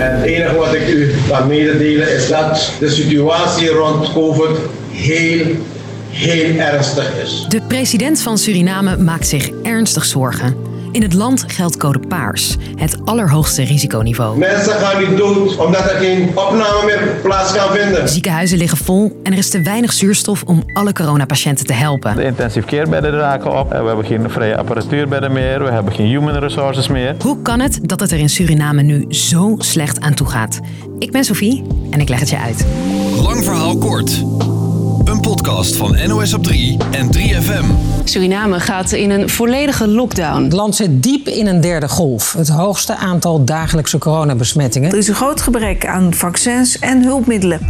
En het enige wat ik u kan mededelen is dat de situatie rond COVID heel, heel ernstig is. De president van Suriname maakt zich ernstig zorgen. In het land geldt code paars, het allerhoogste risiconiveau. Mensen gaan niet dood omdat er geen opname meer plaats kan vinden. Ziekenhuizen liggen vol en er is te weinig zuurstof om alle coronapatiënten te helpen. De intensive care bedden raken op. We hebben geen vrije apparatuurbedden meer. We hebben geen human resources meer. Hoe kan het dat het er in Suriname nu zo slecht aan toe gaat? Ik ben Sophie en ik leg het je uit. Lang verhaal kort. Een podcast van NOS op 3 en 3FM. Suriname gaat in een volledige lockdown. Het land zit diep in een derde golf. Het hoogste aantal dagelijkse coronabesmettingen. Er is een groot gebrek aan vaccins en hulpmiddelen.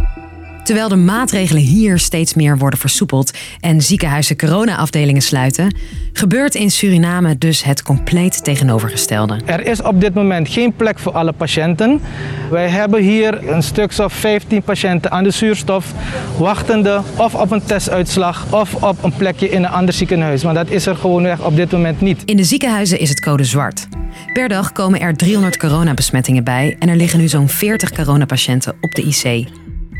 Terwijl de maatregelen hier steeds meer worden versoepeld en ziekenhuizen corona-afdelingen sluiten, gebeurt in Suriname dus het compleet tegenovergestelde. Er is op dit moment geen plek voor alle patiënten. Wij hebben hier een stuk of 15 patiënten aan de zuurstof, wachtende of op een testuitslag of op een plekje in een ander ziekenhuis. Maar dat is er gewoonweg op dit moment niet. In de ziekenhuizen is het code zwart. Per dag komen er 300 coronabesmettingen bij en er liggen nu zo'n 40 coronapatiënten op de IC.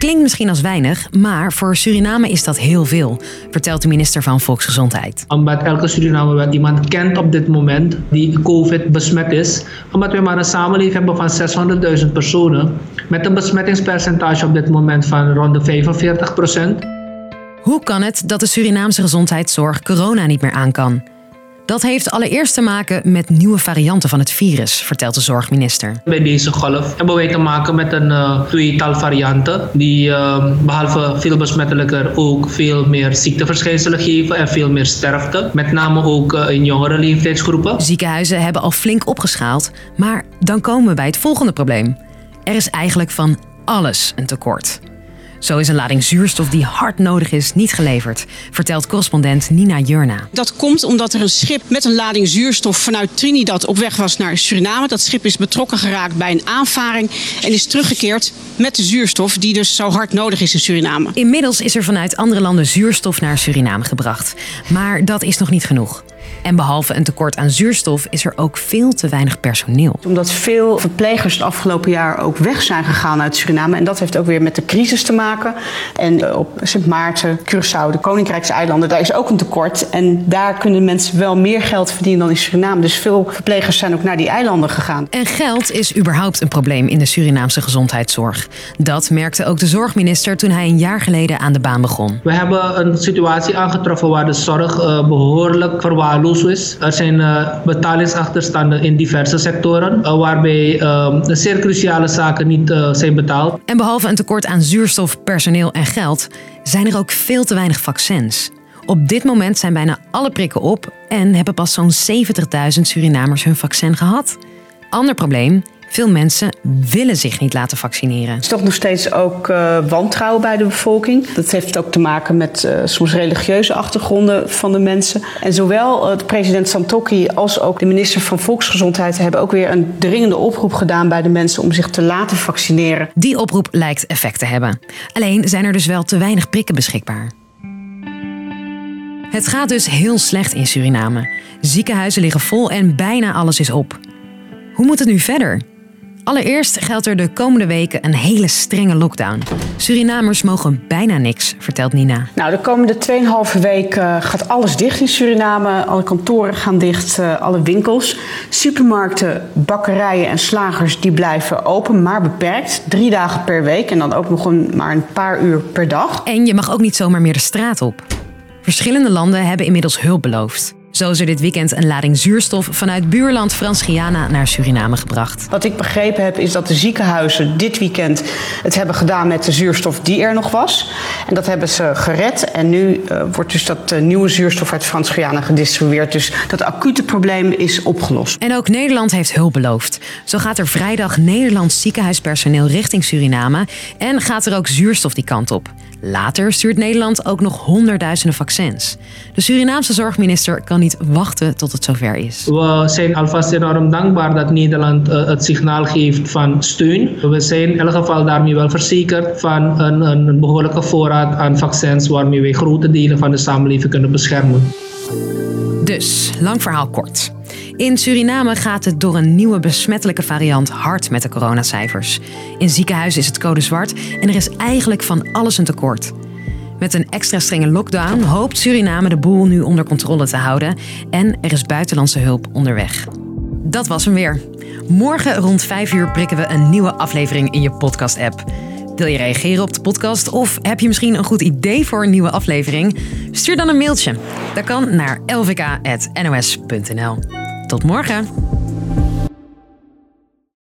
Klinkt misschien als weinig, maar voor Suriname is dat heel veel, vertelt de minister van Volksgezondheid. Omdat elke Surinamer wel iemand kent op dit moment die COVID besmet is. Omdat we maar een samenleving hebben van 600.000 personen met een besmettingspercentage op dit moment van rond de 45% Hoe kan het dat de Surinaamse gezondheidszorg corona niet meer aan kan? Dat heeft allereerst te maken met nieuwe varianten van het virus, vertelt de zorgminister. Bij deze golf hebben wij te maken met een uh, tweetal varianten die uh, behalve veel besmettelijker ook veel meer ziekteverschijnselen geven en veel meer sterfte. Met name ook uh, in jongere leeftijdsgroepen. Ziekenhuizen hebben al flink opgeschaald, maar dan komen we bij het volgende probleem. Er is eigenlijk van alles een tekort. Zo is een lading zuurstof die hard nodig is niet geleverd, vertelt correspondent Nina Jurna. Dat komt omdat er een schip met een lading zuurstof vanuit Trinidad op weg was naar Suriname. Dat schip is betrokken geraakt bij een aanvaring en is teruggekeerd met de zuurstof die dus zo hard nodig is in Suriname. Inmiddels is er vanuit andere landen zuurstof naar Suriname gebracht. Maar dat is nog niet genoeg. En behalve een tekort aan zuurstof is er ook veel te weinig personeel. Omdat veel verplegers het afgelopen jaar ook weg zijn gegaan uit Suriname. En dat heeft ook weer met de crisis te maken. En eh, op Sint Maarten, Curaçao, de Koninkrijkseilanden, daar is ook een tekort. En daar kunnen mensen wel meer geld verdienen dan in Suriname. Dus veel verplegers zijn ook naar die eilanden gegaan. En geld is überhaupt een probleem in de Surinaamse gezondheidszorg. Dat merkte ook de zorgminister toen hij een jaar geleden aan de baan begon. We hebben een situatie aangetroffen waar de zorg uh, behoorlijk verwaarloosd Er zijn uh, betalingsachterstanden in diverse sectoren, uh, waarbij uh, zeer cruciale zaken niet zijn betaald. En behalve een tekort aan zuurstof, personeel en geld, zijn er ook veel te weinig vaccins. Op dit moment zijn bijna alle prikken op en hebben pas zo'n 70.000 Surinamers hun vaccin gehad. Ander probleem, veel mensen willen zich niet laten vaccineren. Er is toch nog steeds ook uh, wantrouwen bij de bevolking. Dat heeft ook te maken met uh, soms religieuze achtergronden van de mensen. En zowel uh, president Santokki als ook de minister van Volksgezondheid hebben ook weer een dringende oproep gedaan bij de mensen om zich te laten vaccineren. Die oproep lijkt effect te hebben. Alleen zijn er dus wel te weinig prikken beschikbaar. Het gaat dus heel slecht in Suriname. Ziekenhuizen liggen vol en bijna alles is op. Hoe moet het nu verder? Allereerst geldt er de komende weken een hele strenge lockdown. Surinamers mogen bijna niks, vertelt Nina. Nou, de komende 2,5 week uh, gaat alles dicht in Suriname. Alle kantoren gaan dicht, uh, alle winkels. Supermarkten, bakkerijen en slagers die blijven open, maar beperkt. Drie dagen per week en dan ook nog een, maar een paar uur per dag. En je mag ook niet zomaar meer de straat op. Verschillende landen hebben inmiddels hulp beloofd. Zo is er dit weekend een lading zuurstof vanuit buurland Frans-Guyana naar Suriname gebracht. Wat ik begrepen heb is dat de ziekenhuizen dit weekend het hebben gedaan met de zuurstof die er nog was. En dat hebben ze gered. En nu uh, wordt dus dat uh, nieuwe zuurstof uit Frans-Guyana gedistribueerd. Dus dat acute probleem is opgelost. En ook Nederland heeft hulp beloofd. Zo gaat er vrijdag Nederlands ziekenhuispersoneel richting Suriname en gaat er ook zuurstof die kant op. Later stuurt Nederland ook nog honderdduizenden vaccins. De Surinaamse zorgminister kan niet wachten tot het zover is. We zijn alvast enorm dankbaar dat Nederland uh, het signaal geeft van steun. We zijn in elk geval daarmee wel verzekerd van een, een behoorlijke voorraad aan vaccins wij grote delen van de samenleving kunnen beschermen. Dus, lang verhaal kort. In Suriname gaat het door een nieuwe besmettelijke variant hard met de coronacijfers. In ziekenhuizen is het code zwart en er is eigenlijk van alles een tekort. Met een extra strenge lockdown hoopt Suriname de boel nu onder controle te houden en er is buitenlandse hulp onderweg. Dat was hem weer. Morgen rond 5 uur prikken we een nieuwe aflevering in je podcast-app. Wil je reageren op de podcast of heb je misschien een goed idee voor een nieuwe aflevering? Stuur dan een mailtje. Dat kan naar lvk.nos.nl. Tot morgen!